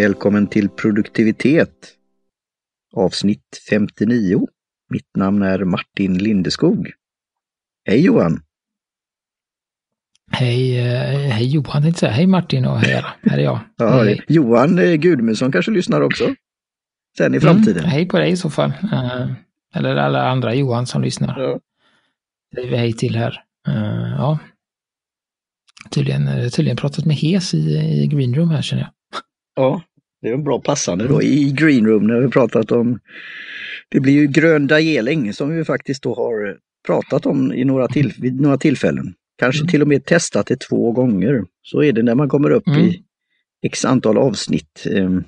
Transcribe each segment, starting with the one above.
Välkommen till produktivitet. Avsnitt 59. Mitt namn är Martin Lindeskog. Hej Johan! Hej, eh, hej Johan tänkte säga. Hej Martin och hej. Här är jag. Ja, hej. Johan eh, Gudmundsson kanske lyssnar också? Sen i framtiden. Mm, hej på dig i så fall. Uh, eller alla andra Johan som lyssnar. Ja. Säger vi hej till här. Ja. Tydligen, tydligen pratat med Hes i, i greenroom här känner jag. Ja, det är en bra passande då i greenroom när vi pratat om det blir ju grön dageling som vi faktiskt då har pratat om i några till, vid några tillfällen. Kanske Mm. till och med testat det två gånger. Så är det när man kommer upp Mm. i x antal avsnitt. Ehm,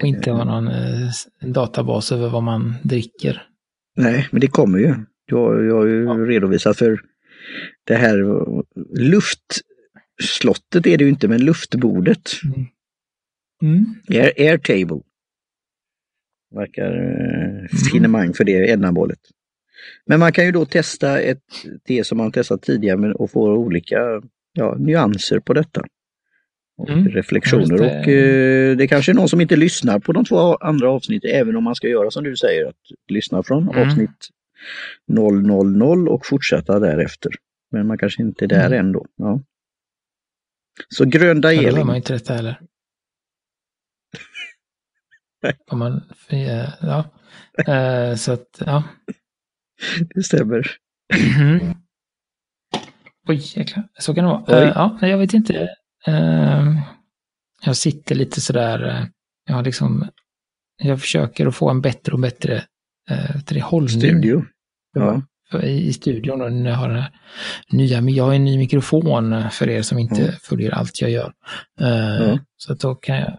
Och inte ha någon eh, databas över vad man dricker. Nej, men det kommer ju. Jag, jag har ju Ja. redovisat för det här luftslottet är det ju inte, men luftbordet. Mm. Air, airtable. Verkar eh, finemang för det ändamålet. Men man kan ju då testa ett te som man testat tidigare och få olika ja, nyanser på detta. Och Mm. reflektioner. Det. Och eh, det kanske är någon som inte lyssnar på de två andra avsnitten, även om man ska göra som du säger, att lyssna från Mm. avsnitt 000 och fortsätta därefter. Men man kanske inte är där Mm. ändå. Ja. Så grön Ja, då inte detta heller. Om man, eh, ja. Eh, Så att, ja. Det stämmer. Mhm. Oj, jäklar. Så kan det vara. Eh, ja, jag vet inte. Eh, jag sitter lite sådär, uh, jag har liksom, jag försöker att få en bättre och bättre till hållning Studio. Ja. i, i studion. Och när jag har den här nya, men jag har en ny mikrofon eh, för er som inte Mm. följer allt jag gör. Eh, Ja. Så att då kan jag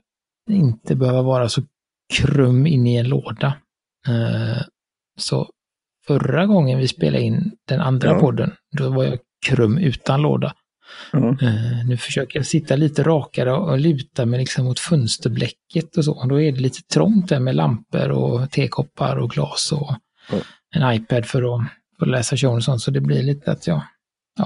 inte behöva vara så krum in i en låda. Eh, så förra gången vi spelade in den andra Ja. podden, då var jag krum utan låda. Ja. Eh, nu försöker jag sitta lite rakare och luta mig liksom mot fönsterblecket och så. Och då är det lite trångt där med lampor och tekoppar och glas och Ja. en iPad för att, för att läsa showen och sånt. Så det blir lite att jag,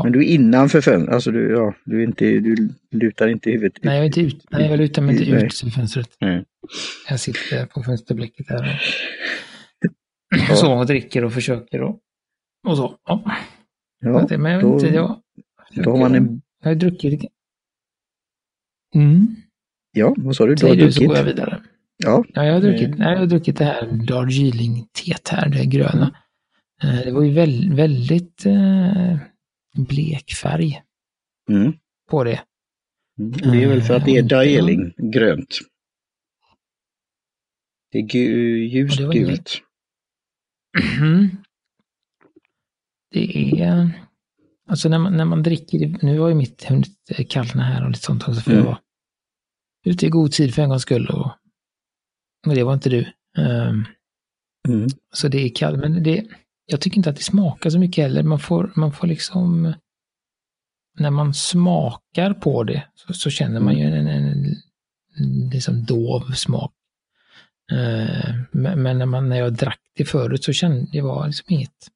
Men du är innanför fönstret, alltså du, ja, du, är inte, du lutar inte huvudet nej jag är inte ut, nej jag lutar mig inte Nej. ut ur fönstret. Nej. Jag sitter på fönsterblecket där och, så och dricker och försöker och, och så. Ja. Ja, det, men jag då- inte, jag, då har man en... jag har druckit. Mm, Ja, vad sa du? Du har så går jag vidare. Ja, Ja, jag har druckit, Mm. nej, jag har druckit det här Darjeeling-teet här, det gröna. Eh, Det var ju väl, väldigt eh, blek färg mm. på det. Mm. Det är väl för att det är Mm. Daeling, grönt. Det är gu, ljust det inget- gult. Mhm. Det är, alltså när man, när man dricker, det- nu har ju mitt hunnit kallna här och lite sånt också för Mm. jag var ute i god tid för en gångs skull och, och det var inte du. Ehm, Mm. Så det är kallt, men det, jag tycker inte att det smakar så mycket heller. Man får, man får liksom, när man smakar på det så, så känner man ju en, en, en liksom dov smak. Eh, men när, man, när jag drack det förut så kände det var liksom inget,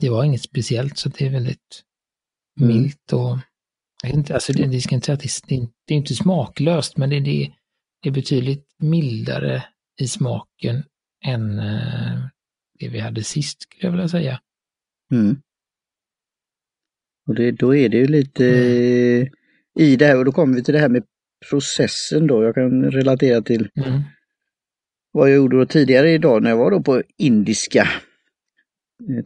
det var inget speciellt så det är väldigt Mm. milt och, jag inte, alltså det, det ska inte säga att det, det, är inte smaklöst men det, det, är betydligt mildare i smaken än eh, det vi hade sist skulle jag vilja säga. Mm. Och det, då är det ju lite Mm. i det här, och då kommer vi till det här med processen då. Jag kan relatera till Mm. Vad jag gjorde då tidigare idag när jag var då på indiska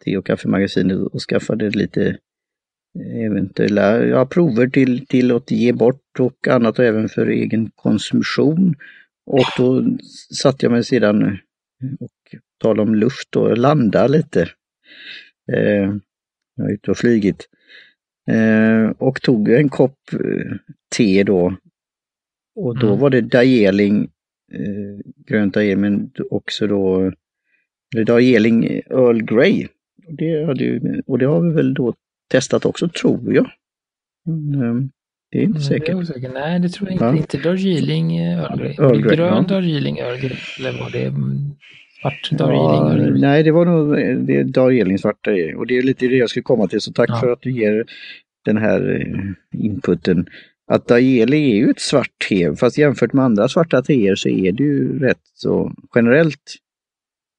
te och kaffemagasinet och skaffade lite eh, eventuella ja, prover till, till att ge bort och annat och även för egen konsumtion. Och då satte jag mig sedan och talade om luft och landa lite. Eh, jag är ute och flygit. Eh, och tog en kopp eh, te då. Och då Mm. var det Dajeling, grönt Dajeling, men också då Dajeling Earl Grey. Och det, hade ju, och det har vi väl då testat också, tror jag. Men, eh, det är inte Mm, säkert. Det är osäker. Nej, det tror jag inte. Va? Inte Darjeeling eh, Earl Grey. Earl Grey, Grön ja. Darjeeling Earl Grey. Eller var det mm, svart Ja, Darjeeling Grey? nej, det var nog det är Dajeling svarta och det är lite det jag skulle komma till. Så tack Ja. för att du ger den här eh, inputen. Att Dajeli är ju ett svart te, fast jämfört med andra svarta teer så är det ju rätt så generellt,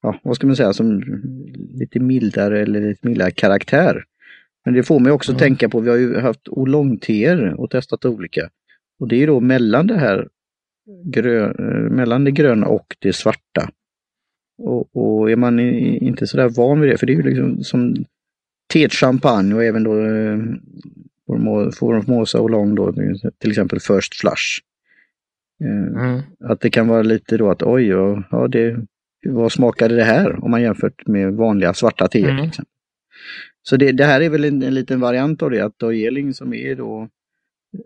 ja vad ska man säga, som lite mildare eller lite mildare karaktär. Men det får mig också mm. tänka på, vi har ju haft oolongteer och testat olika. Och det är då mellan det här grön, mellan det gröna och det svarta. Och, och är man inte sådär van vid det, för det är ju liksom som teet champagne och även då eh, Formosa och Long då, till exempel First Flush. Eh, mm. Att det kan vara lite då att oj, ja, det, vad smakade det här om man jämfört med vanliga svarta teer. Mm. Så det, det, här är väl en, en liten variant av det, att Darjeeling som är då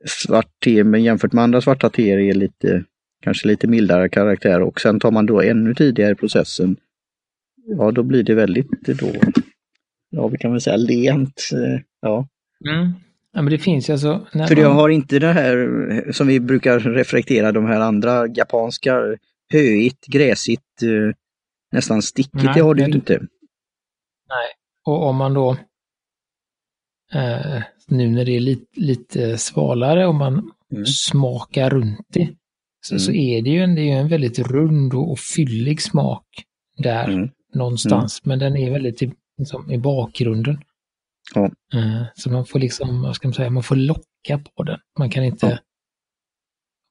svart te, men jämfört med andra svarta teer är lite, kanske lite mildare karaktär och sen tar man då ännu tidigare i processen, ja då blir det väldigt då, ja vi kan väl säga lent. Eh, ja. Mm. Ja, men det finns ju alltså... För jag har inte det här som vi brukar reflektera, de här andra japanska, höigt, gräsigt, eh, nästan stickigt, Nej, det har du ju inte. Nej, och om man då eh, nu när det är lite, lite svalare och man mm. smakar runt det, så, mm. så är det ju en, det är en väldigt rund och, och fyllig smak där mm. någonstans, mm. men den är väldigt i, liksom, i bakgrunden. Ja. Eh, så man får liksom, vad ska man säga, man får locka på den. Man kan inte... Ja.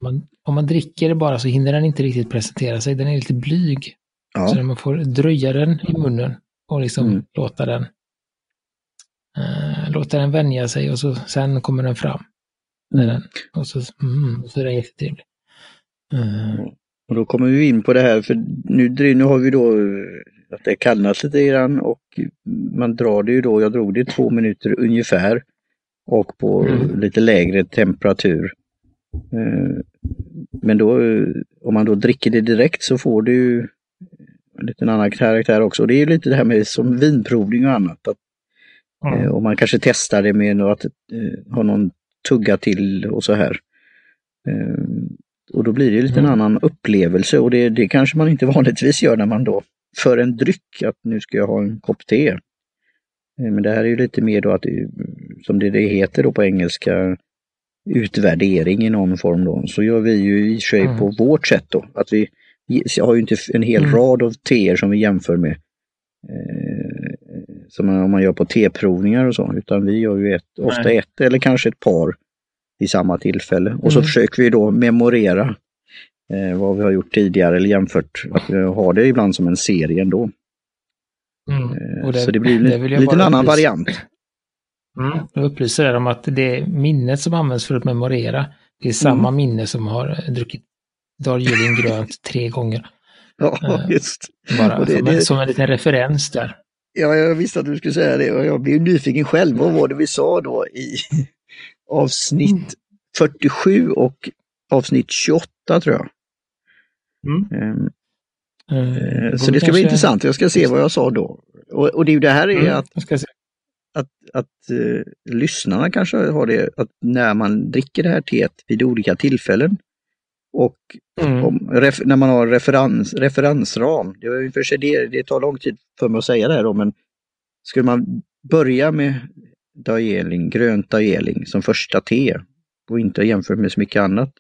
Man, om man dricker det bara så hinner den inte riktigt presentera sig. Den är lite blyg. Ja. Så man får dröja den i munnen och liksom mm. låta den uh, låta den vänja sig och så sen kommer den fram. Mm. Den, och, så, mm, så är den jättetrevlig. Uh. Och då kommer vi in på det här, för nu, nu har vi då att det kallnat lite grann och man drar det ju då, jag drog det två minuter ungefär och på mm. lite lägre temperatur. Eh, men då om man då dricker det direkt så får du ju en liten annan karaktär också. Det är lite det här med som vinprovning och annat. Att, mm. Och man kanske testar det med att eh, ha någon tugga till och så här. Och då blir det lite mm. en annan upplevelse och det, det kanske man inte vanligtvis gör när man då för en dryck, att nu ska jag ha en kopp te. Eh, men det här är ju lite mer då att, som det, det heter då på engelska, utvärdering i någon form då. Så gör vi ju i sig mm. på vårt sätt då. Att vi har ju inte en hel mm. rad av teer som vi jämför med. Eh, som om man gör på teprovningar och så, utan vi gör ju ett, ofta ett eller kanske ett par vid samma tillfälle. Och så mm. försöker vi då memorera eh, vad vi har gjort tidigare eller jämfört. Att vi har det ibland som en serie ändå. Mm. Eh, det, så det blir det lite, en annan upplysa. variant. Mm. Jag upplyser er om att det minnet som används för att memorera, det är samma mm. minne som har druckit Darjeeling grönt tre gånger. Ja, eh, just. Bara det, som, det, som en liten referens där. Ja, jag visste att du skulle säga det och jag blev nyfiken själv. Vad var det vi sa då i avsnitt 47 och avsnitt 28 tror jag? Mm. Um, uh, så det ska bli intressant. Jag ska se vad jag sa då. Och, och det, det här är mm, att, att, att uh, lyssnarna kanske har det att när man dricker det här teet vid olika tillfällen och mm. om, ref, när man har referens, referensram, det, för sig det, det tar lång tid för mig att säga det här då, men skulle man börja med Dajeling, grönt Dajeling som första te och inte jämfört med så mycket annat,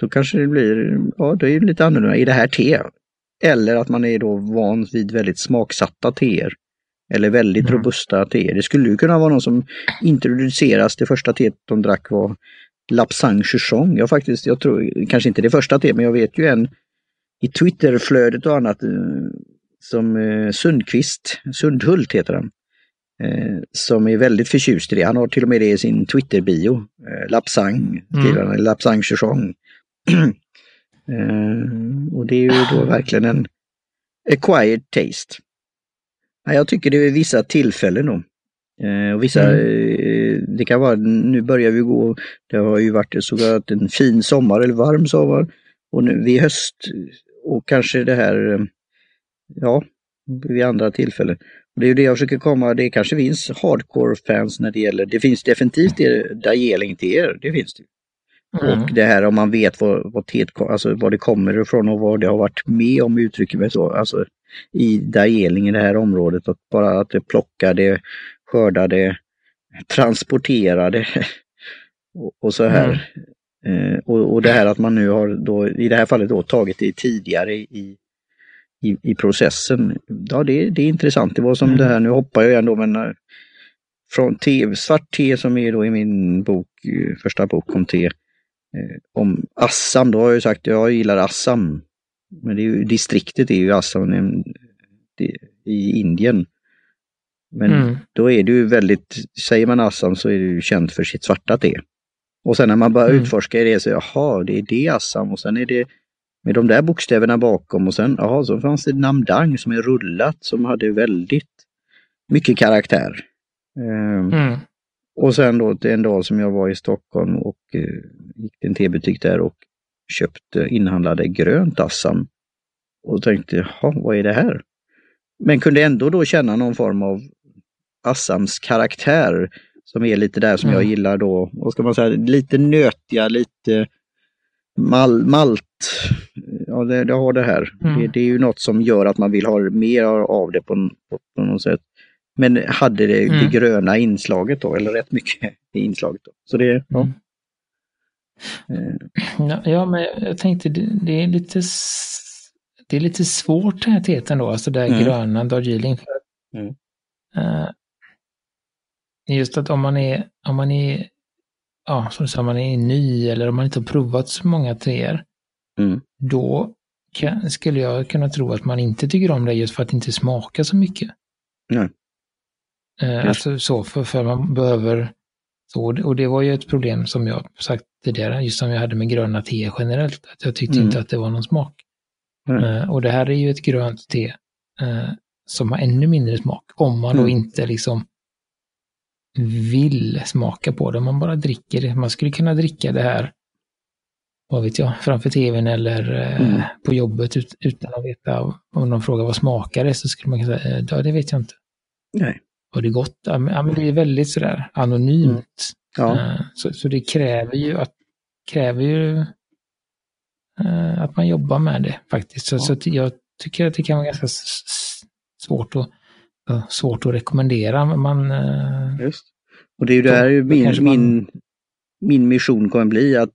då kanske det blir, ja det är lite annorlunda i det här te. Eller att man är då van vid väldigt smaksatta teer. Eller väldigt mm. robusta teer. Det skulle ju kunna vara någon som introduceras, det första teet de drack var Lapsang Chuchong. Jag faktiskt, jag tror, kanske inte det första teet, men jag vet ju en i Twitterflödet och annat eh, som eh, Sundqvist, Sundhult heter han, eh, som är väldigt förtjust i det. Han har till och med det i sin Twitter-bio. Lapsang, mm. Lapsang Chuchong. Eh, och det är ju då verkligen en acquired taste. jag tycker det är vissa tillfällen då. Eh, och vissa, mm. Eh, det kan vara, nu börjar vi gå, det har ju varit så att en fin sommar eller varm sommar. Och nu vid höst och kanske det här, ja, vid andra tillfällen. Och det är ju det jag försöker komma, det kanske finns hardcore-fans när det gäller, det finns definitivt det Dajeling till er, det finns det. Mm. Och det här om man vet vad, vad, tet, alltså vad det kommer ifrån och vad det har varit med om uttrycker mig så. Alltså i Dajeling i det här området, att bara att det plockade, skördade, transporterade och, och så här. Mm. Eh, och, och det här att man nu har då, i det här fallet då, tagit det tidigare i, i, i processen. Ja, det, det är intressant. Det var som mm. det här, nu hoppar jag igen då, men eh, från te, svart te som är då i min bok, eh, första bok om te, om Assam, då har jag ju sagt att jag gillar Assam. Men det är ju, distriktet är ju Assam i Indien. Men mm. då är det ju väldigt, säger man Assam så är det ju känt för sitt svarta te. Och sen när man börjar mm. utforska det så, jaha, det är det Assam och sen är det med de där bokstäverna bakom och sen, ja, så fanns det Namdang som är rullat som hade väldigt mycket karaktär. Ehm, mm. Och sen då en dag som jag var i Stockholm och uh, gick till en tebutik där och köpte inhandlade grönt Assam. Och tänkte, jaha, vad är det här? Men kunde ändå då känna någon form av Assams karaktär som är lite där som mm. jag gillar då. Vad ska man säga, lite nötiga, lite mal, malt. Ja, det, det har det här. Mm. Det, det, är ju något som gör att man vill ha mer av det på, på, på något sätt. Men hade det, mm. det gröna inslaget då, eller rätt mycket i inslaget. Då. Så det, ja. Mm. Ja, men jag tänkte det, det, är lite det är lite svårt det här teten då, alltså det här mm. gröna Darjeeling. Mm. Uh, just att om man är, om man är, ja, som du sa, man är ny eller om man inte har provat så många teer, mm. då kan, skulle jag kunna tro att man inte tycker om det just för att det inte smakar så mycket. Nej. Eh, alltså så, för, för man behöver, så, och det var ju ett problem som jag sagt tidigare, just som jag hade med gröna te generellt, att jag tyckte mm. inte att det var någon smak. Mm. och det här är ju ett grönt te eh, som har ännu mindre smak, om man mm. då inte liksom vill smaka på det, man bara dricker det. Man skulle kunna dricka det här, vad vet jag, framför tvn eller eh, mm. på jobbet ut, utan att veta om de frågar vad smakar det så skulle man kunna säga, eh, ja det vet jag inte. Nej. Var det gott? Ja, men det är väldigt sådär anonymt. Mm. Ja. Eh, så, så det kräver ju att kräver ju att man jobbar med det faktiskt. Så, ja. så jag tycker att det kan vara ganska svårt att svårt att rekommendera. Man, eh, Just. Och det är ju där min, man... min, min mission kommer bli, att,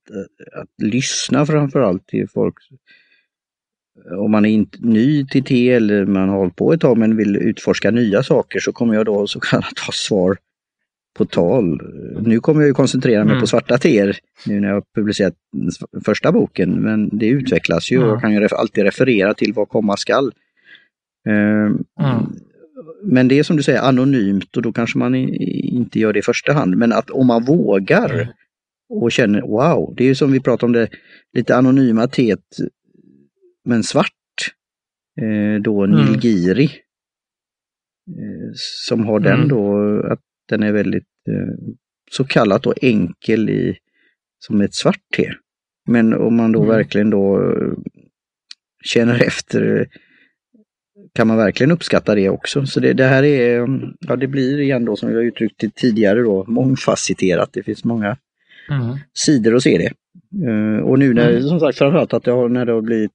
att lyssna framförallt till folk. Om man är inte ny till te eller man har hållit på ett tag men vill utforska nya saker så kommer jag då så kallat ha svar på tal. Nu kommer jag ju koncentrera mig mm. på svarta teer nu när jag publicerat första boken men det utvecklas ju mm. och kan ju alltid referera till vad komma skall. Mm men det är som du säger anonymt och då kanske man inte gör det i första hand. Men att om man vågar mm. och känner wow, det är ju som vi pratade om det lite anonyma teet men svart. Eh, då mm. Nilgiri. Eh, som har den mm. då, att den är väldigt eh, så kallat då enkel i som ett svart te. Men om man då mm. verkligen då känner efter kan man verkligen uppskatta det också. Så det, det, här är, ja det blir igen då som har uttryckt det tidigare då, mångfacetterat. Det finns många mm. sidor att se det. Uh, och nu när, mm. som sagt framförallt att det har, när det har blivit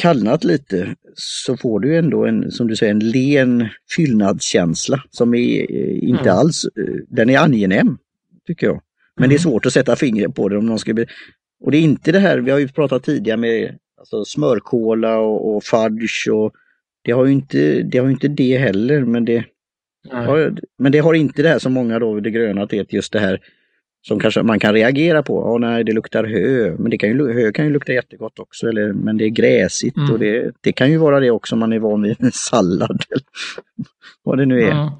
kallnat lite så får du ändå en, som du säger, en len fyllnadskänsla som är inte mm. alls, den är angenäm, tycker jag. Men det är mm. svårt att sätta fingret på det om någon ska bli... Och det är inte det här, vi har ju pratat tidigare med alltså smörkola och, och fudge och det har ju inte det, har inte det heller men det, har, men det har inte det här som många då, det gröna teet, just det här som kanske man kan reagera på. Ja, nej, det luktar hö, men det kan ju, hö kan ju lukta jättegott också. Eller, men det är gräsigt mm. och det, det kan ju vara det också om man är van vid en sallad. Eller vad det nu är. Mm.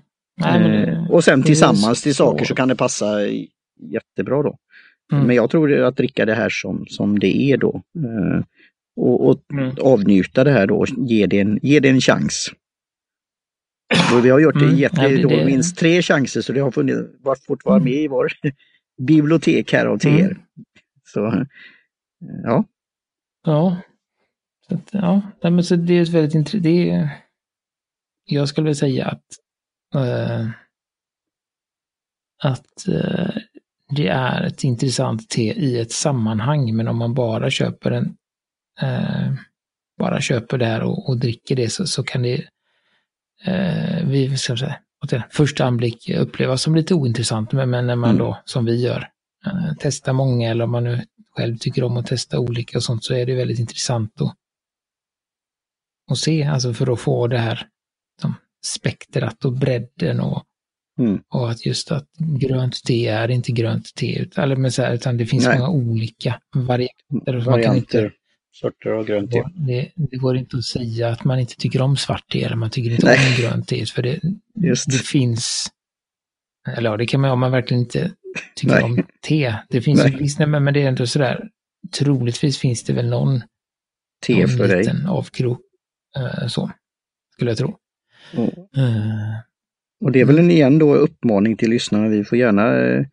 Nej, det, eh, och sen tillsammans till saker så kan det passa jättebra då. Mm. Men jag tror att dricka det här som, som det är då. Eh, och, och mm. avnjuta det här då, ge det en, ge det en chans. Och vi har gjort det, mm. gett det, då, minst tre chanser så det har funnits, fått vara med i vår bibliotek här teer. Mm. Så, ja. Ja. Så att, ja, men så det är ett väldigt intressant, jag skulle vilja säga att äh, att äh, det är ett intressant te i ett sammanhang, men om man bara köper en eh, bara köper det här och, och dricker det så, så kan det eh, vid ska säga, första anblick upplevas som lite ointressant. Men, men när man mm. då, som vi gör, eh, testa många eller om man nu själv tycker om att testa olika och sånt så är det väldigt intressant att, att se, alltså för att få det här som spektrat och bredden och, Mm. och att just att grönt te är inte grönt te, utan, eller men så här, utan det finns Nej. många olika varianter. Man kan Varianter, inte, sorter av grönt te. det, det går inte att säga att man inte tycker om svart te eller man tycker inte Nej. om grönt te, för det, Just. det finns, eller ja, det kan man om man verkligen inte tycker Nej. om te. Det finns Nej. nej, men men det är ändå sådär, troligtvis finns det väl någon, Te någon för dig. liten avkrok, eh, så, skulle jag tro. Mm. Eh, Och det är väl en igen då uppmaning till lyssnarna. Vi får gärna eh,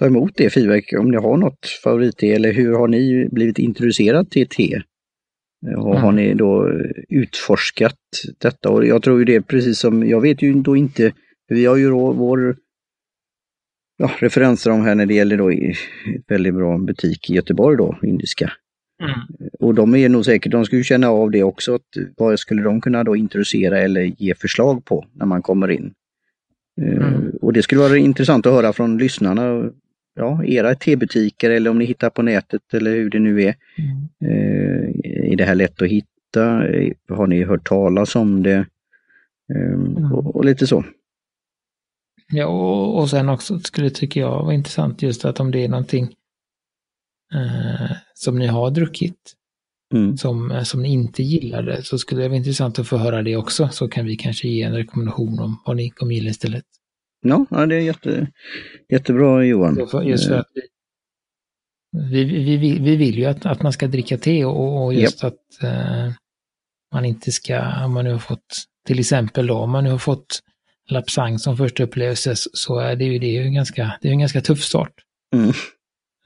ta emot det feedback om ni har något favoritte eller hur har ni blivit introducerad till te? Och har Mm. ni då utforskat detta? Och jag tror ju det är precis som, jag vet ju då inte, vi har ju då vår ja, referenser om här när det gäller då i- väldigt bra butik i Göteborg då, indiska. Och de är nog säkert, de skulle känna av det också, att vad skulle de kunna då introducera eller ge förslag på när man kommer in. Eh, Mm. Och det skulle vara intressant att höra från lyssnarna, ja, era tebutiker eller om ni hittar på nätet eller hur det nu är. Mm. Eh, Är det här lätt att hitta? Eh, Har ni hört talas om det? Eh, Mm. Och, och lite så. Ja, och, och sen också skulle tycker jag vara intressant just att om det är någonting eh, som ni har druckit Mm. som, eh, som ni inte gillade så skulle det vara intressant att få höra det också så kan vi kanske ge en rekommendation om vad ni kommer gilla istället. Ja, ja, det är jätte, jättebra Johan. Just Eh, att vi, vi, vi, vi, vi vill ju att, att man ska dricka te och, och just att eh, man inte ska, om man nu har fått, till exempel då, om man nu har fått Lapsang som första upplevelse så- är det ju, det är ju en ganska, det är en ganska tuff start. Mm.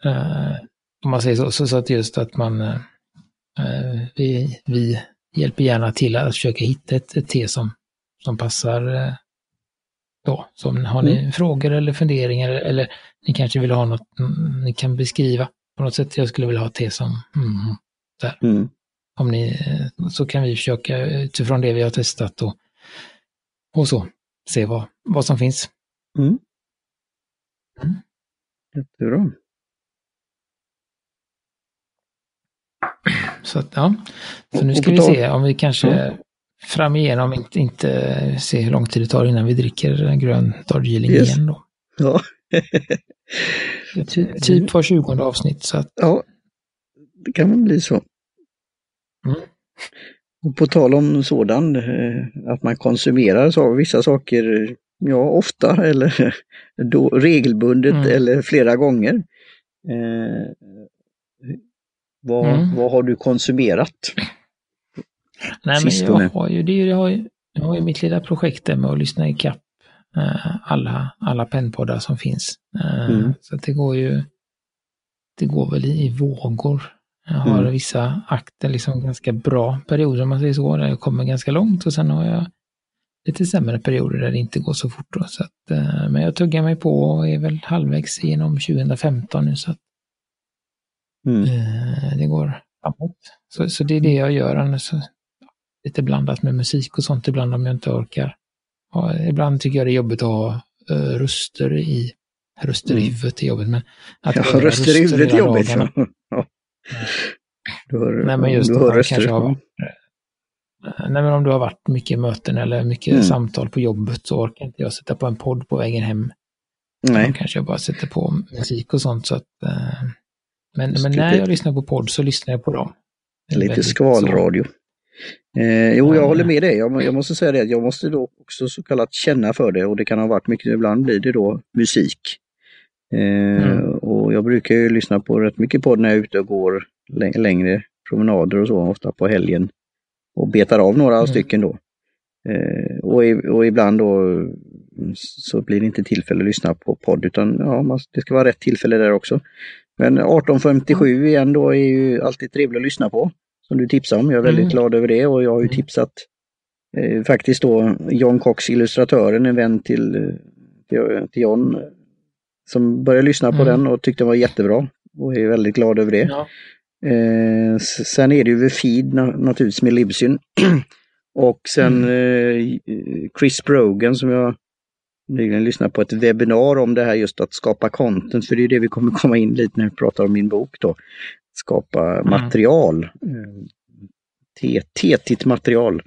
Eh, om man säger så, så, så att just att man, eh, eh, vi, vi hjälper gärna till att försöka hitta ett, ett te som, som passar eh, då. Så har ni frågor eller funderingar eller ni kanske vill ha något mm, ni kan beskriva på något sätt. Jag skulle vilja ha te som, mm, Mm. om ni, så kan vi försöka utifrån det vi har testat och, och så se vad, vad som finns. Mm. Mm. Jättebra. Så att, ja. Så nu ska vi se om vi kanske fram igenom inte, inte se hur lång tid det tar innan vi dricker grön Darjeeling Yes. igen då. Ja. Ty, typ var 20 avsnitt så att ja, det kan väl bli så. Mm. Och på tal om sådan, eh, att man konsumerar så, vissa saker, ja ofta eller då, regelbundet Mm. eller flera gånger. Eh, vad, Mm. vad har du konsumerat? Nej, men jag har ju, det är jag har ju, jag har ju mitt lilla projekt där med att lyssna i kapp eh, alla, alla pennpoddar som finns. Eh, Mm. Så det går ju, det går väl i, i vågor. Jag har Mm. vissa akter, liksom ganska bra perioder om man säger så, där jag kommer ganska långt och sen har jag lite sämre perioder där det inte går så fort. Då, så att, eh, men jag tuggar mig på och är väl halvvägs genom 2015 nu så att Mm. Eh, det går framåt. Så, så det är det jag gör. Annars, så, lite blandat med musik och sånt ibland om jag inte orkar. Och ibland tycker jag det är jobbigt att ha uh, röster i röster i Mm. huvudet är jobbigt. Men att Ja, röster i huvudet är jobbigt. dagarna. Ja. Du hör, Nej men just du hör röster. har Nej men om du har varit mycket möten eller mycket Mm. samtal på jobbet så orkar inte jag sätta på en podd på vägen hem. Nej. Då kanske jag bara sätter på musik och sånt så att eh, men, men när jag lyssnar på podd så lyssnar jag på dem. Lite väldigt så- skvalradio. Eh, jo, jag Ja. håller med dig. Jag, jag måste säga det, att jag måste då också så kallat känna för det och det kan ha varit mycket, ibland blir det då musik. Eh, Mm. Och jag brukar ju lyssna på rätt mycket podd när jag är ute och går lä- längre promenader och så, ofta på helgen. Och betar av några Mm. stycken då. Eh, och, i, och ibland då mm, så blir det inte tillfälle att lyssna på podd utan ja, man, det ska vara rätt tillfälle där också. Men 1857 igen då är ju alltid trevligt att lyssna på. Som du tipsade om. Jag är väldigt Mm. glad över det och jag har ju Mm. tipsat eh, faktiskt då John Cox, illustratören, en vän till, eh, till, till John, eh, som började lyssna på Mm. den och tyckte den var jättebra. Och är väldigt glad över det. Ja. Eh, sen är det ju Feed na- naturligtvis med Libsyn. och sen Mm. eh, Chris Brogan som jag nyligen lyssnat på ett webbinar om det här just att skapa content, för det är det vi kommer komma in lite när vi pratar om min bok då. Skapa mm. material. Tetigt material.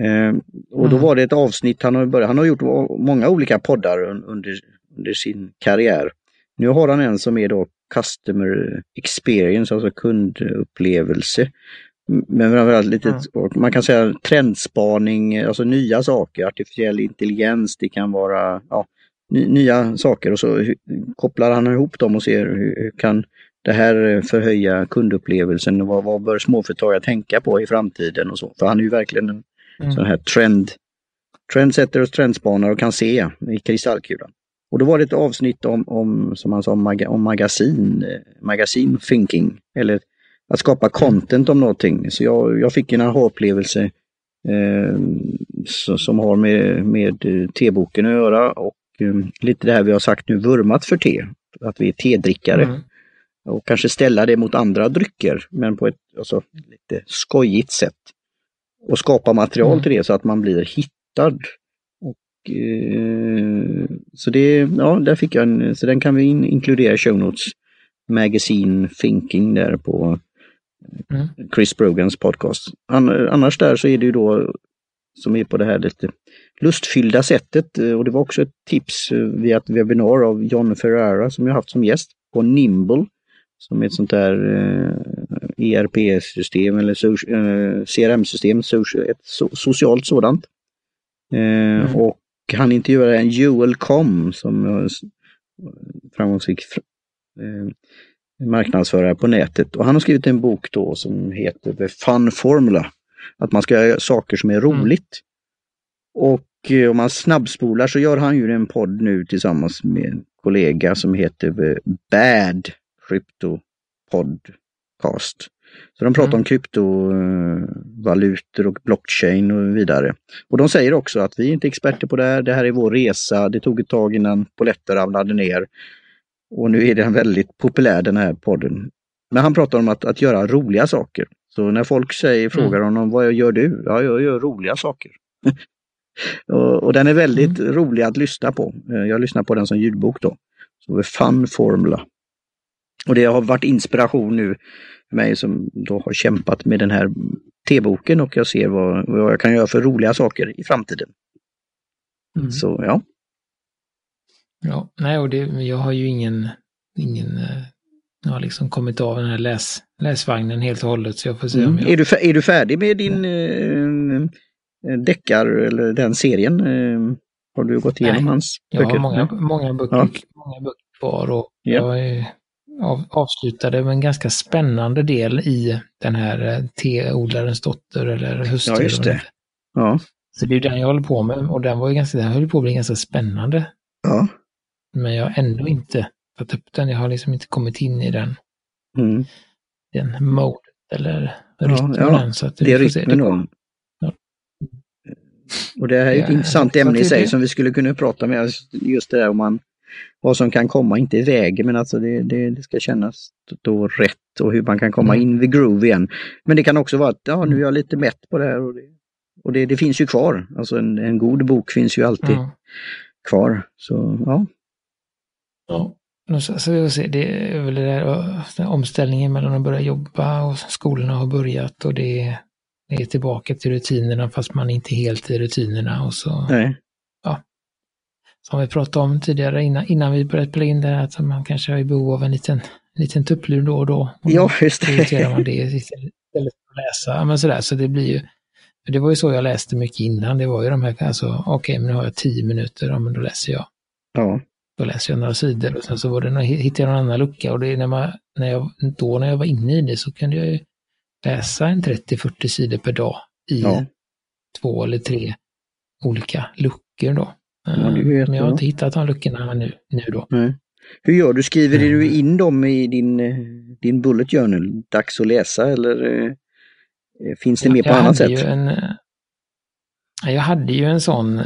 Eh, och då mm. var det ett avsnitt, han har, börjat, han har gjort många olika poddar under, under sin karriär. Nu har han en som är då Customer Experience, alltså kundupplevelse. Men framförallt lite, mm. man kan säga trendspaning, alltså nya saker, artificiell intelligens, det kan vara ja, nya saker och så kopplar han ihop dem och ser hur, hur kan det här förhöja kundupplevelsen och vad, vad bör småföretagare tänka på i framtiden och så. För han är ju verkligen en mm. sån här trend, trendsetter och trendspanare och kan se i kristallkulan. Och då var det ett avsnitt om, om som han sa, om magasin, eh, magasin thinking, eller att skapa content om någonting. Så jag, jag fick en aha-upplevelse eh, som har med, med eh, teboken att göra och eh, lite det här vi har sagt nu, vurmat för te. Att vi är tedrickare. Mm. Och kanske ställa det mot andra drycker, men på ett alltså, lite skojigt sätt. Och skapa material mm. till det så att man blir hittad. Och, eh, så det, ja, där fick jag en, så den kan vi in, inkludera i show notes. Magazine Thinking där på mm. Chris Brogans podcast. Annars där så är det ju då som är på det här lite lustfyllda sättet och det var också ett tips via ett webbinar av John Ferrara som jag haft som gäst på Nimble som är ett sånt där eh, ERP-system eller eh, CRM-system, ett so socialt sådant. Eh, mm. Och han intervjuade en Joel Com som framgångsrik eh, marknadsförare på nätet. Och han har skrivit en bok då som heter The Fun Formula. Att man ska göra saker som är mm. roligt. Mm. Och eh, om man snabbspolar så gör han ju en podd nu tillsammans med en kollega som heter Bad Crypto Podcast. Så de pratar mm. om kryptovalutor och blockchain och vidare. Och de säger också att vi är inte experter på det här, det här är vår resa, det tog ett tag innan poletter ramlade ner. Och nu är den väldigt populär den här podden. Men han pratar om att, att göra roliga saker. Så när folk säger, frågar mm. honom, vad gör du? Ja, jag gör roliga saker. och, och, den är väldigt mm. rolig att lyssna på. Jag lyssnar på den som ljudbok då. Så Fun Formula. Och det har varit inspiration nu för mig som då har kämpat med den här T-boken och jag ser vad, vad jag kan göra för roliga saker i framtiden. Mm. Så ja. Ja, nej och det, jag har ju ingen, ingen, eh, jag har liksom kommit av den här läs, läsvagnen helt och hållet så jag får se mm. om jag... Är du, är du färdig med din eh, deckar eller den serien? Eh, har du gått igenom nej, hans böcker? Jag har många, många, böcker, ja. många böcker kvar och ja. jag är av, avslutade med en ganska spännande del i den här eh, teodlarens dotter eller hustru. Ja, just det. Ja. Så det är den jag håller på med och den var ju ganska, den höll på att bli ganska spännande. Ja. Men jag har ändå inte tagit upp den, jag har liksom inte kommit in i den. Mm. Den mode eller rytmen ja, ja. Så att det är rytmen då. Ja. Och det här är ett ja, intressant ämne i sig som vi skulle kunna prata med, just det där om man vad som kan komma, inte i vägen, men alltså det, det, det ska kännas då rätt och hur man kan komma mm. in vid groove igen. Men det kan också vara att ja, nu är jag lite mätt på det här och det, och det, det finns ju kvar. Alltså en, en god bok finns ju alltid mm. kvar. Så ja. Ja. Så, så, det är väl det där, omställningen mellan att börja jobba och skolorna har börjat och det, det är tillbaka till rutinerna fast man är inte helt i rutinerna och så. Nej som vi pratade om tidigare innan, innan vi började spela in det, att man kanske har i behov av en liten, liten tupplur då och då. Och ja, just det. Prioriterar man det istället för att läsa. Men sådär, så det blir ju, det var ju så jag läste mycket innan, det var ju de här, alltså okej, okay, men nu har jag tio minuter, ja men då läser jag. Ja. Då läser jag några sidor och sen så var det, hittade jag någon annan lucka och det är när man, när jag, då när jag var inne i det så kunde jag ju läsa en 30-40 sidor per dag i ja. två eller tre olika luckor då. Ja, men jag har inte hittat de luckorna nu, nu då. Nej. Hur gör du? Skriver mm. du in dem i din, eh, din bullet journal? Dags att läsa eller eh, eh finns det ja, mer på annat sätt? En, jag hade ju en sån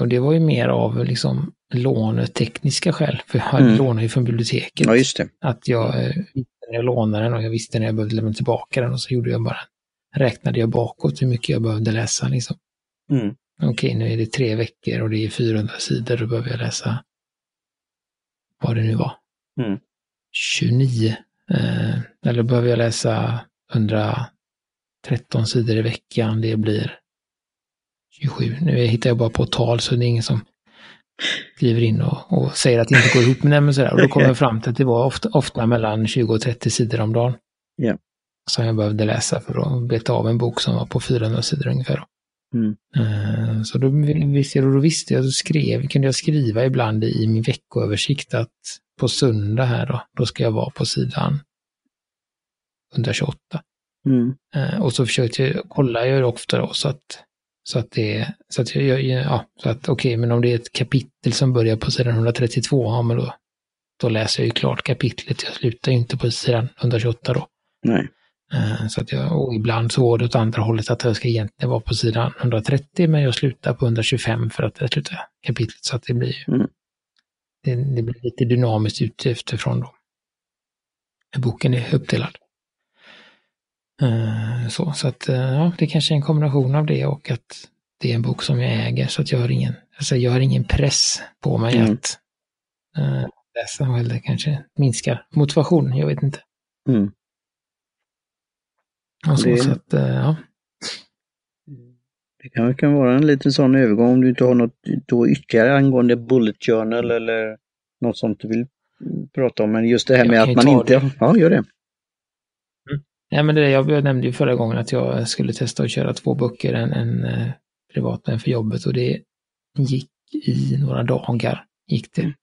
och det var ju mer av liksom lånetekniska skäl. För jag mm. lånade ju från biblioteket. Ja, just det. Att jag visste när jag lånade den och jag visste när jag behövde lämna tillbaka den och så gjorde jag bara, räknade jag bakåt hur mycket jag behövde läsa liksom. Mm. Okej nu är det tre veckor och det är 400 sidor, då behöver jag läsa vad det nu var. Mm. 29. Eh, eller behöver jag läsa 113 sidor i veckan, det blir 27. Nu hittar jag bara på tal så det är ingen som skriver in och, och säger att det inte går ihop med det. sådär. Och då kommer jag fram till att det var ofta, ofta mellan 20 och 30 sidor om dagen. Yeah. Som jag behövde läsa för att beta av en bok som var på 400 sidor ungefär. Mm. Uh, så då visste jag, då visste jag, då skrev, kunde jag skriva ibland i min veckoöversikt att på söndag här då, då ska jag vara på sidan 128. Mm. Uh, och så försökte jag, kolla jag ofta då så att så att det, så att jag, ja, så att okej, okay, men om det är ett kapitel som börjar på sidan 132, ja men då, då läser jag ju klart kapitlet. Jag slutar ju inte på sidan 128 då. Nej. Uh, så att jag, och ibland så går det åt andra hållet att jag ska egentligen vara på sidan 130, men jag slutar på 125 för att jag slutar kapitlet. Så att det blir mm. det, det, blir lite dynamiskt ut efterifrån då. Boken är uppdelad. Uh, så, så att uh, ja, det kanske är en kombination av det och att det är en bok som jag äger så att jag har ingen, alltså jag har ingen press på mig mm. att läsa eller kanske minskar motivationen, jag vet inte. Mm. Och så, det... så att, ja. Det kan, kan vara en liten sån övergång om du inte har något då ytterligare angående Bullet Journal eller något sånt du vill prata om. Men just det här med att man inte... Det. Ja, gör det. Ja, men det, jag nämnde ju förra gången att jag skulle testa att köra två böcker, en, en eh, privat och en för jobbet och det gick i några dagar. gick det.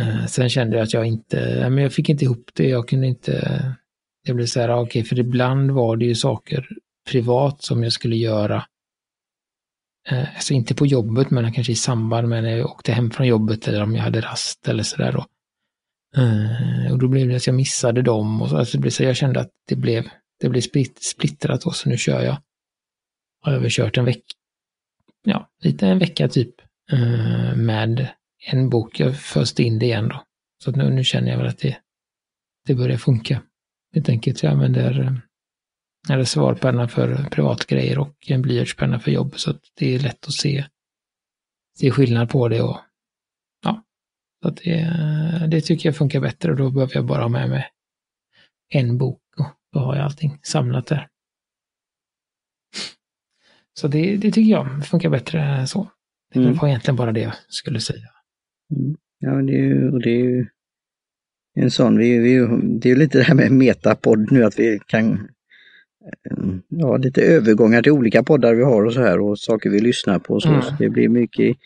Uh, sen kände jag att jag inte, men jag fick inte ihop det, jag kunde inte, det blev så här, ah, okej, okay, för ibland var det ju saker privat som jag skulle göra. Eh, alltså inte på jobbet, men kanske i samband med när jag åkte hem från jobbet eller om jag hade rast eller sådär då. Eh, och då blev det att jag missade dem och så, alltså det blev så jag kände att det blev, det blev splittrat och så nu kör jag. Har jag väl kört en vecka, ja, lite en vecka typ eh, med en bok. Jag föste in det igen då. Så nu, nu känner jag väl att det, det börjar funka. Helt enkelt, jag använder eller svarpenna för privatgrejer och en blyertspenna för jobb så att det är lätt att se, se skillnad på det och så det, det tycker jag funkar bättre och då behöver jag bara ha med mig en bok och då har jag allting samlat där. Så det, det tycker jag funkar bättre så. Det mm. var egentligen bara det jag skulle säga. Mm. Ja, det är ju, det är ju en sån, vi, vi, det är ju lite det här med metapodd nu att vi kan ja, lite övergångar till olika poddar vi har och så här och saker vi lyssnar på. Så, mm. så det blir mycket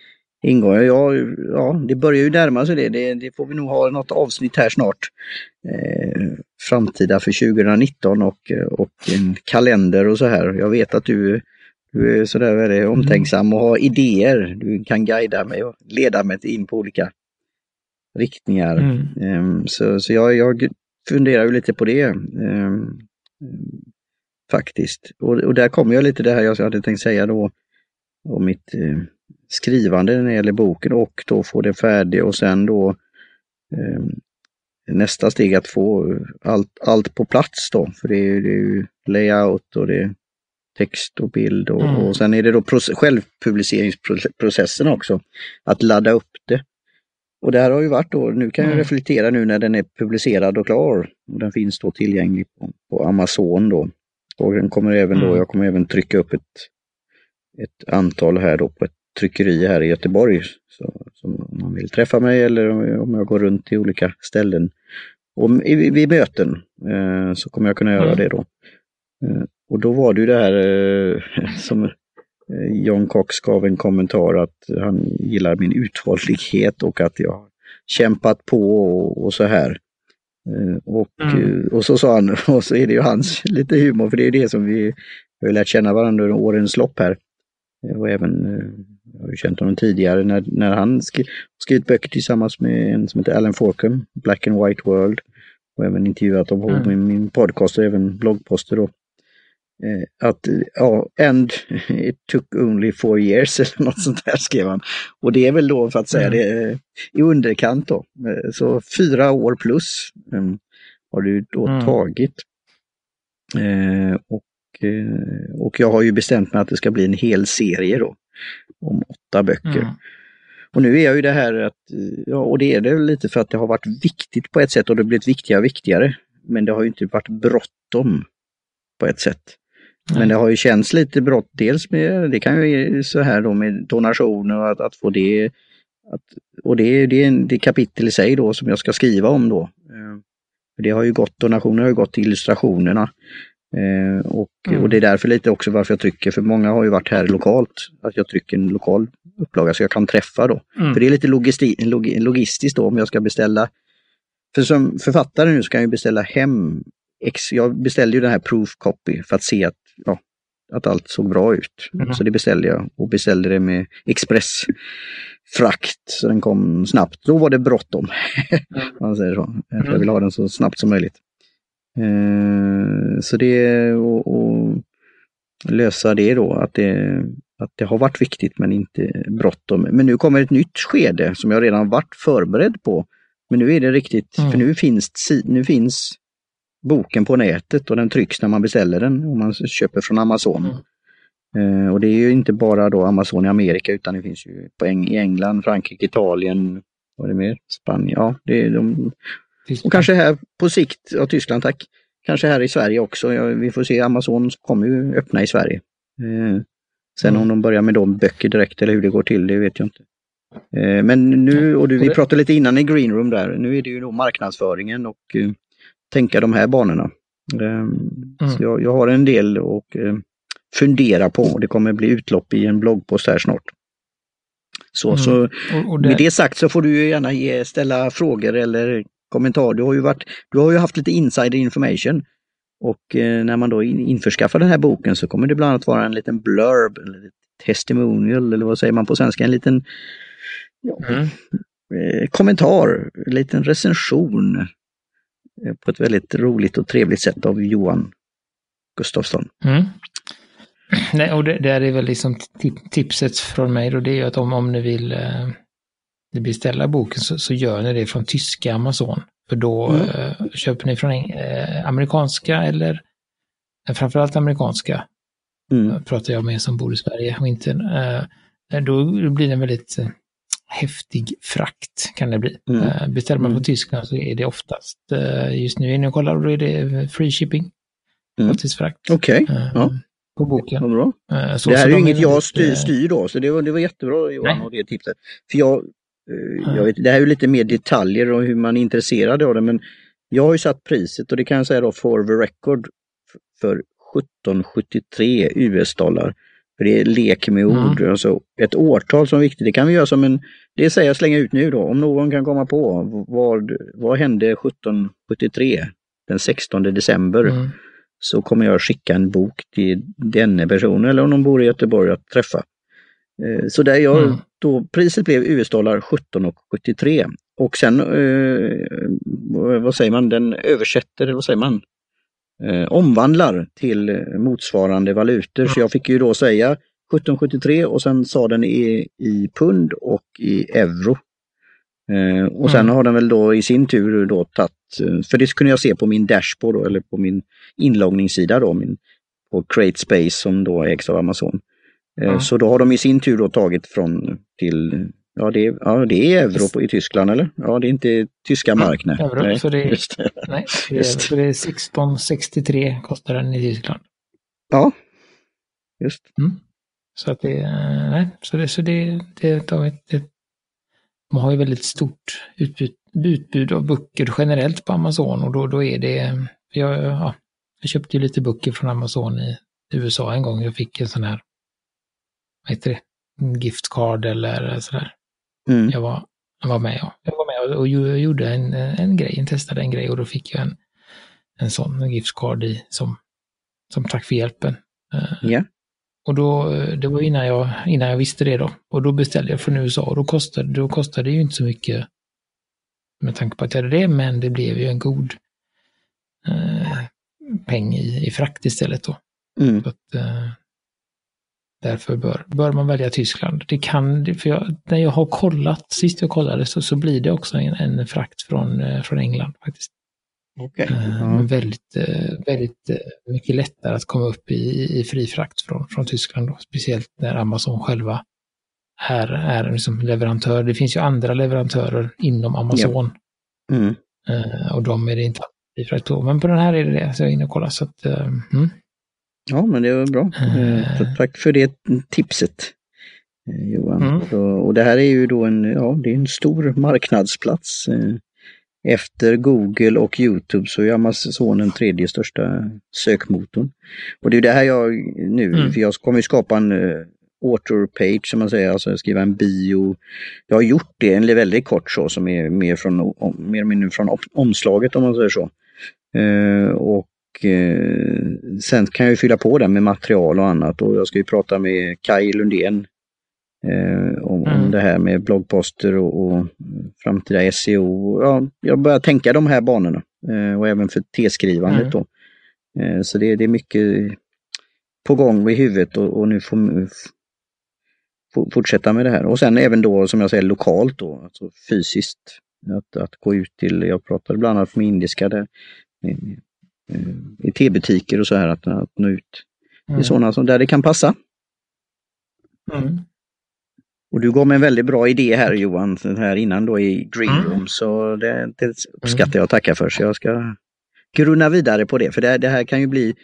ingångar. Ja, ja, det börjar ju närma sig det. det. det. får vi nog ha något avsnitt här snart. Eh, framtida för 2019 och, och en kalender och så här. Jag vet att du, du är sådär väldigt mm. omtänksam och har idéer. Du kan guida mig och leda mig in på olika riktningar. Mm. Eh, så så jag, jag funderar ju lite på det. Eh, faktiskt. Och, och där kommer jag lite det här jag hade tänkt säga då om mitt eh, skrivande när det gäller boken och då få det färdigt och sen då eh, nästa steg att få allt, allt på plats då. För det är, det är ju layout och det är text och bild och, mm. och sen är det då självpubliceringsprocessen också. Att ladda upp det. Och det här har ju varit då, nu kan jag mm. reflektera nu när den är publicerad och klar. Och den finns då tillgänglig på, på Amazon då. Och den kommer även då, mm. jag kommer även trycka upp ett, ett antal här då på ett tryckeri här i Göteborg. Så, så om man vill träffa mig eller om jag går runt till olika ställen och vid möten eh, så kommer jag kunna göra mm. det då. Eh, och då var det ju det här eh, som John Cox gav en kommentar att han gillar min uthållighet och att jag kämpat på och, och så här. Eh, och, mm. och så sa han, och så är det ju hans lite humor, för det är det som vi har lärt känna varandra under årens lopp här. Och även jag har ju känt honom tidigare när, när han skri, skrivit böcker tillsammans med en som heter Alan Forkum, Black and White World. Och även intervjuat på mm. min, min podcast och även bloggposter då. Eh, att ja, and it took only four years eller något sånt där skrev han. Och det är väl då för att säga mm. det eh, i underkant då. Eh, så fyra år plus um, har du då mm. tagit. Och, och jag har ju bestämt mig att det ska bli en hel serie då om åtta böcker. Mm. Och nu är jag ju det här att, ja, och det är det lite för att det har varit viktigt på ett sätt och det har blivit viktigare och viktigare. Men det har ju inte varit bråttom på ett sätt. Men Nej. det har ju känts lite brott, dels med, det kan ju så här då med donationer och att, att få det. Att, och det, det är en det kapitel i sig då som jag ska skriva om då. Eh, Det har ju gått, donationer har ju gått till illustrationerna. Eh, och, Mm. och det är därför lite också varför jag trycker, för många har ju varit här lokalt, att jag trycker en lokal upplaga så jag kan träffa då. Mm. För det är lite logisti, log, logistiskt då om jag ska beställa. För som författare nu så kan jag ju beställa hem, ex, jag beställde ju den här proof copy för att se att, ja, att allt såg bra ut. Mhm. Så det beställde jag och beställde det med expressfrakt så den kom snabbt. Då var det bråttom. Mm. man säger så. Mm. Jag vill ha den så snabbt som möjligt. Eh, så det att- att lösa det då, att det, att det har varit viktigt men inte bråttom. Men nu kommer ett nytt skede som jag redan varit förberedd på. Men nu är det riktigt, Mm. för nu finns, nu finns boken på nätet och den trycks när man beställer den om man köper från Amazon. Eh, och det är ju inte bara då Amazon i Amerika utan det finns ju på Eng- i England, Frankrike, Italien, vad är det mer? Spanien, ja det är de. Och kanske här på sikt, ja Tyskland tack, kanske här i Sverige också. Ja, vi får se, Amazon kommer ju öppna i Sverige. Eh, sen Mm. om de börjar med de böcker direkt eller hur det går till, det vet jag inte. Eh, men nu, och du, vi pratade lite innan i Green Room där, nu är det ju då marknadsföringen och eh, tänka de här banorna. Eh, Så jag, jag har en del att eh, fundera på och det kommer bli utlopp i en bloggpost här snart. Så, Mm. så Och, och med det, det sagt så får du gärna ge, ställa frågor eller kommentarer. Du har ju, varit, du har ju haft lite insider information. Och eh, när man då in, införskaffar den här boken så kommer det bland annat vara en liten blurb, eller testimonial, eller vad säger man på svenska, en liten ja, mm. eh, kommentar, en liten recension. Eh, på ett väldigt roligt och trevligt sätt av Johan Gustafsson. Mm. Nej, och det, det är väl liksom tip- tipset från mig då, det är ju att om, om ni vill eh, beställa boken så, så gör ni det från tyska Amazon. För då Mm. eh, köper ni från eh, amerikanska eller eh, framförallt amerikanska Mm. pratar jag med som bor i Sverige och inte, eh, då blir det en väldigt eh, häftig frakt kan det bli. Mm. Eh, beställer man Mm. från Tyskland så är det oftast, eh, just nu ni och kollar, då är det free shipping, Mm. gratisfrakt. Okej, eh, ja. På boken. vad bra. Eh, så- det här är ju inget jag styr, eh, styr då, så det var, det var jättebra Johan och det tipset. För jag, eh, Ja. jag vet, det här är ju lite mer detaljer och hur man är intresserad av det, men jag har ju satt priset och det kan jag säga då for the record för 1773 US-dollar. För det är lek med Mm. ord, alltså ett årtal som är viktigt. Det kan vi göra som en, det säger jag slänga ut nu då, om någon kan komma på vad, vad hände 1773, den 16 december Mm. så kommer jag skicka en bok till denne person eller om de bor i Göteborg att träffa. Eh, Så där jag, Mm. då, priset blev US-dollar 17,73 och sen, eh, vad säger man, den översätter, eller vad säger man, eh, omvandlar till motsvarande valutor. Så jag fick ju då säga 1773 och sen sa den i, i pund och i euro. Eh, och sen Mm. har den väl då i sin tur då tagit, eh, för det kunde jag se på min dashboard då, eller på min inloggningssida då, min, på Create Space som då ägs av Amazon. Eh, Ja. Så då har de i sin tur då tagit från till, ja det, är- ja, det är euro på, i Tyskland eller? Ja det är inte tyska mark nej. euro, nej. så det är- just det. Nej, det är, Just. så det är 1663 kostar den i Tyskland. Ja, just. Så att det, nej, så det, så det, det, de, det, de har ju väldigt stort utbud, utbud av böcker generellt på Amazon och då, då är det, jag, ja, jag köpte ju lite böcker från Amazon i USA en gång. Jag fick en sån här, vad heter det, gift card eller sådär. Mm. Jag var, jag var med, och, jag var med och, och gjo- gjorde en, en grej, en testade en grej och då fick jag en, en sån en gift card i som, som tack för hjälpen. Ja. och då, det var innan jag, innan jag visste det då. Och då beställde jag från USA och då kostade, då kostade det ju inte så mycket med tanke på att jag hade det, men det blev ju en god eh, peng i, i frakt istället då. Mm. Så att, eh, därför bör, bör man välja Tyskland. Det kan, för jag, när jag har kollat, sist jag kollade så, så blir det också en, en frakt från, eh, från England faktiskt. Okej. Eh, Ja. Men väldigt, eh, väldigt mycket lättare att komma upp i, i fri frakt från, från Tyskland. Då. Speciellt när Amazon själva är, är liksom leverantör. Det finns ju andra leverantörer inom Amazon. Ja. Mm. Och de är det inte alltid på. Men på den här är det det, så jag är inne och kollar. Så att, mm. Ja, men det var bra. Eh, Eh. tack för det tipset. eh, Johan. Mm. Och, och det här är ju då en, ja, det är en stor marknadsplats. Efter Google och Youtube så är Amazon den tredje största sökmotorn. Och det är det här jag nu, Mm. för jag kommer ju skapa en author page som man säger, alltså skriva en bio. Jag har gjort det, en väldigt kort så som är mer från, mer eller mindre från om- omslaget om man säger så. Eh, och eh, sen kan jag ju fylla på den med material och annat och jag ska ju prata med Kai Lundén eh, om, om Mm. det här med bloggposter och, och framtida SEO. Ja, jag börjar tänka de här banorna eh, och även för T-skrivandet Mm. då. Eh, så det, det är mycket på gång i huvudet och, och nu får fortsätta med det här. Och sen även då som jag säger lokalt då, alltså fysiskt. Att, att gå ut till, jag pratade bland annat med indiska där, eh, i tebutiker och så här, att, att nå ut Mm. till sådana som där det kan passa. Mm. Och du gav mig en väldigt bra idé här Johan, här innan då i Green Mm. Så det, det uppskattar jag och tackar för. Så jag ska grunna vidare på det, för det, det här kan ju bli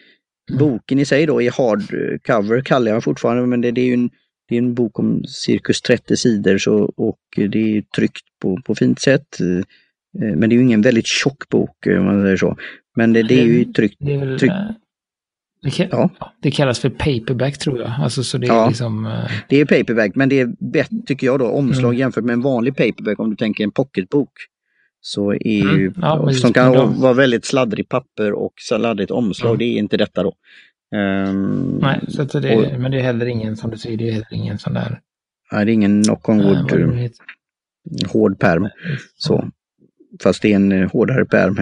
Mm. boken i sig då i hardcover kallar jag fortfarande, men det, det är ju en, det är en bok om cirkus 30 sidor så, och det är tryckt på, på fint sätt. Eh, Men det är ju ingen väldigt tjock bok eh, om man säger så. Men det, det är ju tryckt. Det, väl, Tryck. eh, det, ka- Ja. ja, det kallas för paperback tror jag. Alltså så det är Ja. liksom... eh, Det är paperback, men det är bättre tycker jag då, omslag Mm. jämfört med en vanlig paperback om du tänker en pocketbok. Så är Mm. ju, Ja, men som kan vara väldigt sladdrigt papper och sladdrigt omslag, Mm. det är inte detta då. Ehm, Nej, så det, och- men det är heller ingen, som du säger, det är heller ingen sån där... nej, det är ingen knock on eh, wood, heter. hård pärm. Så. Fast det är en eh, hårdare pärm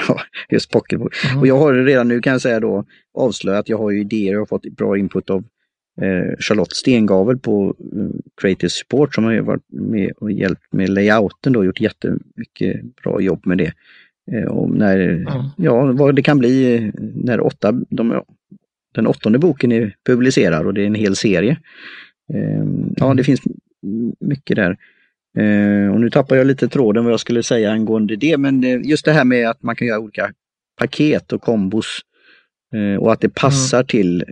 just pocketbok. Mm. Och jag har redan nu kan jag säga då avslöjat jag har ju idéer och fått bra input av eh, Charlotte Stengavel på eh, Creative Support som har varit med och hjälpt med layouten då, gjort jättemycket bra jobb med det. Eh, och när, Mm. ja, vad det kan bli eh, när åtta, de, den åttonde boken är publicerad och det är en hel serie. Eh, ja, Mm. det finns m- mycket där. Eh, och nu tappar jag lite tråden vad jag skulle säga angående det, men eh, just det här med att man kan göra olika paket och kombos eh, och att det passar till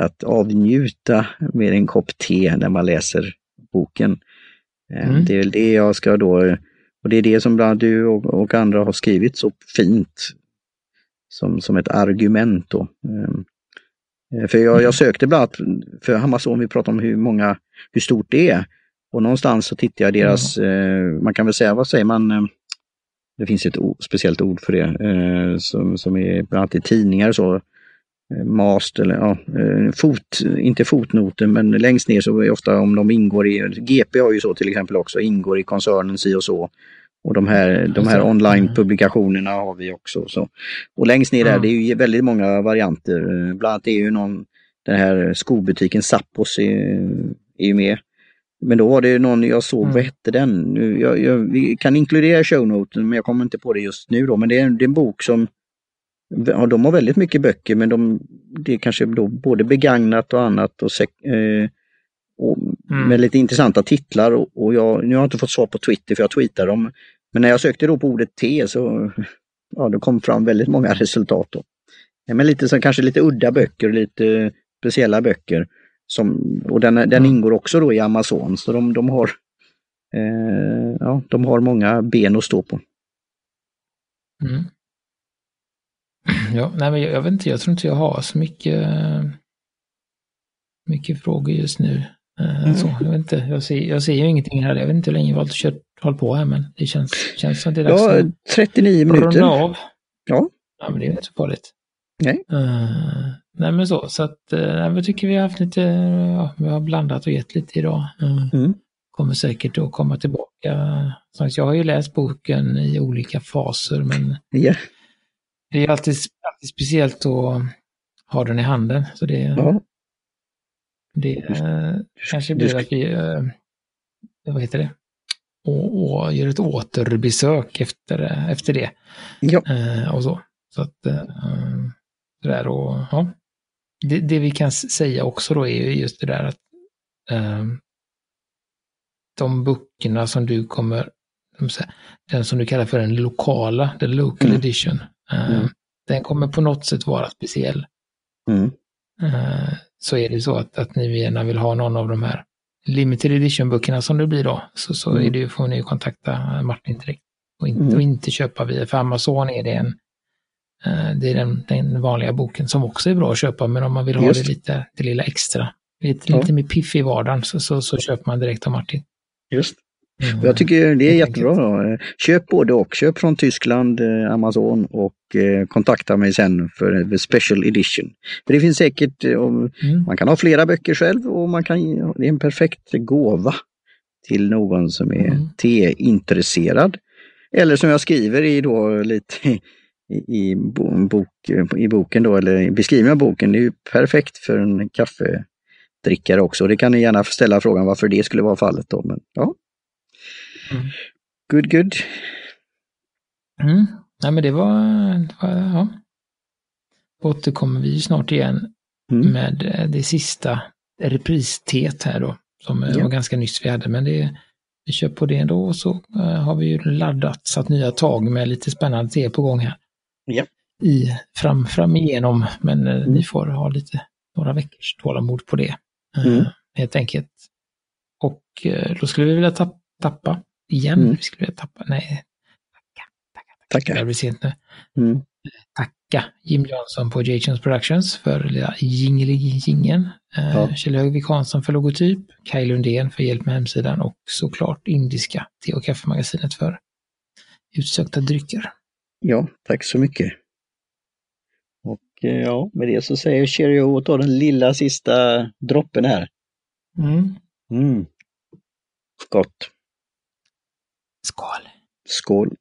att avnjuta med en kopp te när man läser boken. Mm. Det är väl det jag ska då, och det är det som bland annat du och, och andra har skrivit så fint som, som ett argument då. Eh, För jag, jag sökte bland annat för Amazon, vi pratar om hur många, hur stort det är. Och någonstans så tittar jag deras, eh, man kan väl säga, vad säger man? eh, Det finns ett speciellt ord för det, eh, som, som är bland annat i tidningar så. eh, Mast eller ja, eh, fot, inte fotnoter men längst ner så är det ofta om de ingår i, GP har ju så till exempel också, ingår i koncernen si och så. Och de här, de här Alltså, online-publikationerna har vi också. Så. Och längst ner där, Mm. det är ju väldigt många varianter. Bland annat är ju någon, den här skobutiken Zappos är, är ju med. Men då var det någon, jag såg, Mm. vad hette den? Nu, jag, jag, vi kan inkludera shownoten men jag kommer inte på det just nu då. Men det är, en- det är en bok som, ja, de har väldigt mycket böcker men de, det är kanske då både begagnat och annat och, sek, eh, och Mm. med lite intressanta titlar. Och, och jag, nu har jag inte fått svar på Twitter för jag tweetar dem. Men när jag sökte då på ordet te så ja, det kom fram väldigt många resultat. Då. Ja, Men lite så, kanske lite udda böcker, lite speciella böcker. Som, och den, den Mm. ingår också då i Amazon, så de, de har eh, ja, de har många ben att stå på. Mm. Ja, nej, men jag, jag vet inte, jag tror inte jag har så mycket, mycket frågor just nu. Eh, Mm. Så, jag, vet inte, jag, ser, jag ser ju ingenting här. Jag vet inte hur länge vi har kört, hållit på här, men det känns, känns som det är dags Ja, att 39 runda minuter. av. Ja. Ja, men det är inte så farligt. Nej. Eh, nej, men så, så att uh, jag tycker vi har haft lite, ja, vi har blandat och gett lite idag. Eh, Mm. Kommer säkert att komma tillbaka. Jag har ju läst boken i olika faser, men Ja. det är alltid, alltid speciellt att ha den i handen. Så det, Ja. det eh, kanske blir att vi, eh, vad heter det, och, och gör ett återbesök efter, efter det. Ja. Eh, och så. Så att, eh, det där och, ja. Det, det vi kan säga också då är ju just det där att eh, de böckerna som du kommer, den som du kallar för den lokala, den local Mm. edition, eh, Mm. den kommer på något sätt vara speciell. Mm. Eh, Så är det så att, att ni gärna vill ha någon av de här limited edition-böckerna som det blir då, så, så Mm. är det, får ni kontakta Martin direkt. Och inte, Mm. och inte köpa via, för Amazon är det en, det är den, den vanliga boken som också är bra att köpa, men om man vill ha Just. det lite, det lilla extra, lite, Ja. lite mer piff i vardagen, så, så, så köper man direkt av Martin. Just. Mm. Jag tycker det är jättebra. Då. Köp både och. Köp från Tyskland, eh, Amazon och eh, kontakta mig sen för special edition. För det finns säkert, eh, Mm. man kan ha flera böcker själv och man kan, det är en perfekt gåva till någon som är Mm. teintresserad. Eller som jag skriver i då lite i, i, bo- bok, i boken då, eller i beskrivningen av boken, det är ju perfekt för en kaffedrickare också. Det kan ni gärna ställa frågan varför det skulle vara fallet då. Men, ja. Mm. Good, good. Mm. Nej, men det var, det var ja. Återkommer vi snart igen Mm. med eh, det sista repristeet här då, som eh, Ja. var ganska nyss vi hade, men det, vi kör på det ändå och så eh, har vi ju laddat, satt nya tag med lite spännande te på gång här. Ja. I, fram, fram igenom, men eh, Mm. ni får ha lite, några veckors tålamod på det. eh, Mm. Helt enkelt. Och eh, då skulle vi vilja tapp, tappa igen. Mm. Vi skulle vilja tappa, nej, tacka, tacka, tacka. Tackar. Det blir sent nu Mm. tacka Jim Johnson på J-Jones Productions för lilla jingeli-jingeln. Eh, Ja. Kjell Högvik Hansson för logotyp, Kaj Lundén för hjälp med hemsidan och såklart Indiska te och kaffemagasinet för utsökta drycker. Ja, tack så mycket. Och eh, ja, med det så säger jag cheerio och tar den lilla sista droppen här. Mm. Mm. Gott. Skål. Skål.